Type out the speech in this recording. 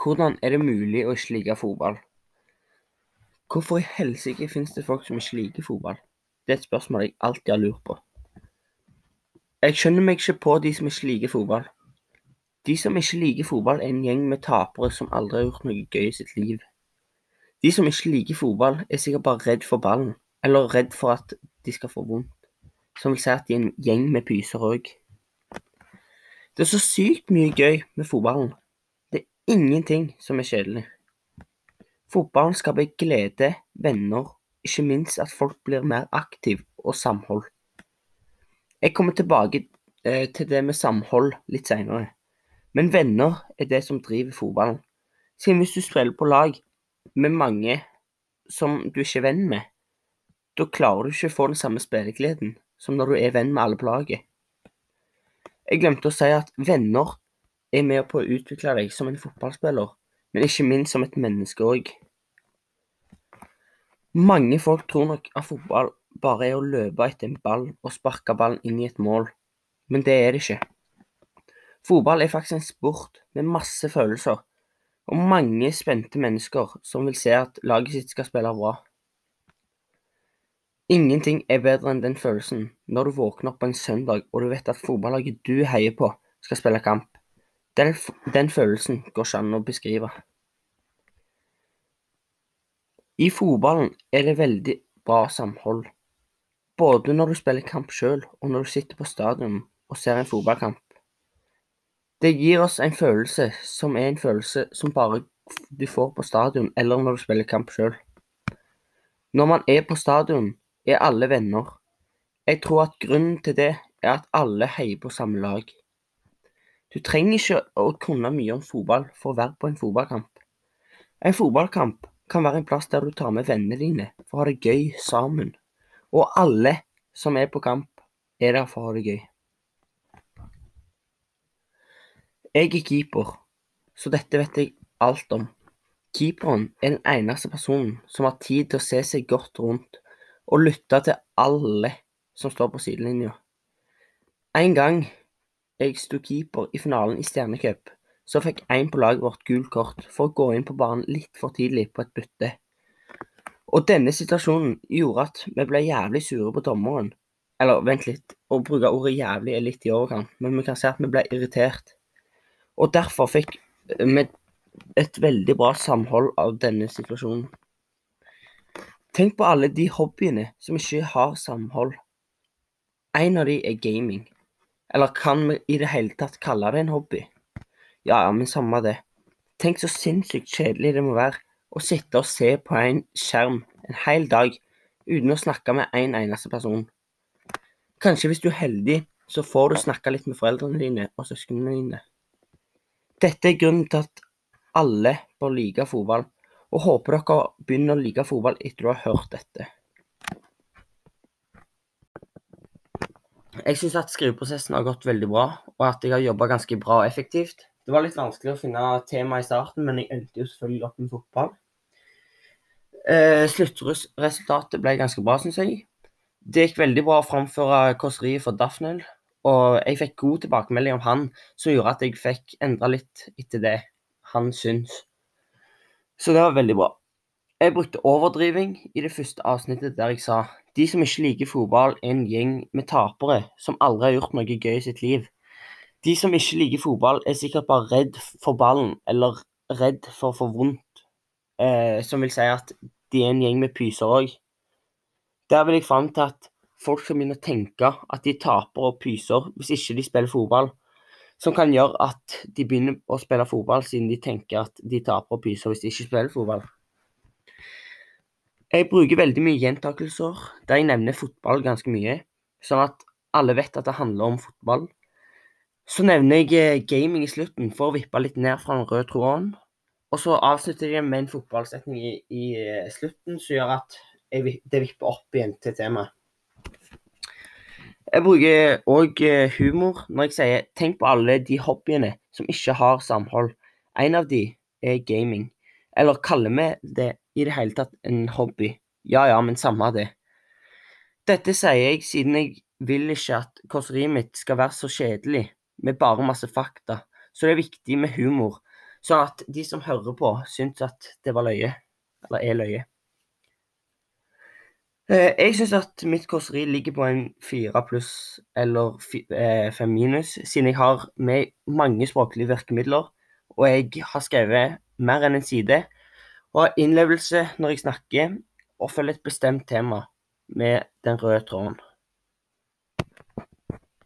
Hvordan er det mulig å ikke like fotball? Hvorfor i helsike finnes det folk som ikke liker fotball? Det er et spørsmål jeg alltid har lurt på. Jeg skjønner meg ikke på de som ikke liker fotball. De som ikke liker fotball, er en gjeng med tapere som aldri har gjort noe gøy i sitt liv. De som ikke liker fotball, er sikkert bare redd for ballen, eller redd for at de skal få vondt. Som vil si at de er en gjeng med pyser òg. Det er så sykt mye gøy med fotballen. Ingenting som er kjedelig. Fotballen skaper glede, venner, ikke minst at folk blir mer aktive og samhold. Jeg kommer tilbake eh, til det med samhold litt seinere, men venner er det som driver fotballen. Siden hvis du spiller på lag med mange som du ikke er venn med, da klarer du ikke å få den samme spillegleden som når du er venn med alle på laget. Jeg glemte å si at venner er med på å utvikle deg som en fotballspiller, men ikke minst som et menneske òg. Mange folk tror nok at fotball bare er å løpe etter en ball og sparke ballen inn i et mål, men det er det ikke. Fotball er faktisk en sport med masse følelser, og mange spente mennesker som vil se at laget sitt skal spille bra. Ingenting er bedre enn den følelsen når du våkner opp på en søndag og du vet at fotballaget du heier på, skal spille kamp. Den, den følelsen går ikke an å beskrive. I fotballen er det veldig bra samhold, både når du spiller kamp sjøl og når du sitter på stadion og ser en fotballkamp. Det gir oss en følelse som er en følelse som bare du får på stadion eller når du spiller kamp sjøl. Når man er på stadion, er alle venner. Jeg tror at grunnen til det er at alle heier på samme lag. Du trenger ikke å kunne mye om fotball for å være på en fotballkamp. En fotballkamp kan være en plass der du tar med vennene dine for å ha det gøy sammen. Og alle som er på kamp, er der for å ha det gøy. Jeg er keeper, så dette vet jeg alt om. Keeperen er den eneste personen som har tid til å se seg godt rundt og lytte til alle som står på sidelinja. En gang jeg sto keeper i finalen i Stjernecup, så fikk en på laget vårt gult kort for å gå inn på banen litt for tidlig på et bytte. Og denne situasjonen gjorde at vi ble jævlig sure på dommeren. Eller vent litt, å bruke ordet jævlig er litt i overkant, men vi kan si at vi ble irritert. Og derfor fikk vi et veldig bra samhold av denne situasjonen. Tenk på alle de hobbyene som ikke har samhold. En av de er gaming. Eller kan vi i det hele tatt kalle det en hobby? Ja, men samme det. Tenk så sinnssykt kjedelig det må være å sitte og se på en skjerm en hel dag uten å snakke med en eneste person. Kanskje hvis du er heldig, så får du snakke litt med foreldrene dine og søsknene dine. Dette er grunnen til at alle bør like fotball, og håper dere begynner å like fotball etter du har hørt dette. Jeg syns at skriveprosessen har gått veldig bra, og at jeg har jobba ganske bra og effektivt. Det var litt vanskelig å finne tema i starten, men jeg endte jo selvfølgelig opp med fotball. Eh, Sluttresultatet ble ganske bra, syns jeg. Det gikk veldig bra å framføre kåseriet for Daphnel, og jeg fikk god tilbakemelding om han, som gjorde at jeg fikk endra litt etter det han syns. Så det var veldig bra. Jeg brukte overdriving i det første avsnittet der jeg sa de som ikke liker fotball, er en gjeng med tapere som aldri har gjort noe gøy i sitt liv. De som ikke liker fotball, er sikkert bare redd for ballen, eller redd for å få vondt, eh, som vil si at de er en gjeng med pyser òg. Der vil jeg fram til at folk skal begynne å tenke at de taper og pyser hvis ikke de spiller fotball. Som kan gjøre at de begynner å spille fotball siden de tenker at de taper og pyser hvis de ikke spiller fotball. Jeg bruker veldig mye gjentakelser der jeg nevner fotball ganske mye, sånn at alle vet at det handler om fotball. Så nevner jeg eh, gaming i slutten for å vippe litt ned fra den røde tråden. Og så avslutter jeg med en fotballsetning i, i eh, slutten som gjør at jeg, det vipper opp igjen til temaet. Jeg bruker òg eh, humor når jeg sier 'tenk på alle de hobbyene som ikke har samhold'. En av de er gaming. Eller kaller vi det i det hele tatt en hobby? Ja ja, men samme det. Dette sier jeg siden jeg vil ikke at kåseriet mitt skal være så kjedelig, med bare masse fakta. Så det er viktig med humor. Sånn at de som hører på, syns at det var løye. Eller er løye. Eh, jeg syns at mitt kåseri ligger på en fire pluss eller eh, fem minus, siden jeg har med mange språklige virkemidler, og jeg har skrevet mer enn en side, og ha innlevelse når jeg snakker, og følge et bestemt tema med den røde tråden.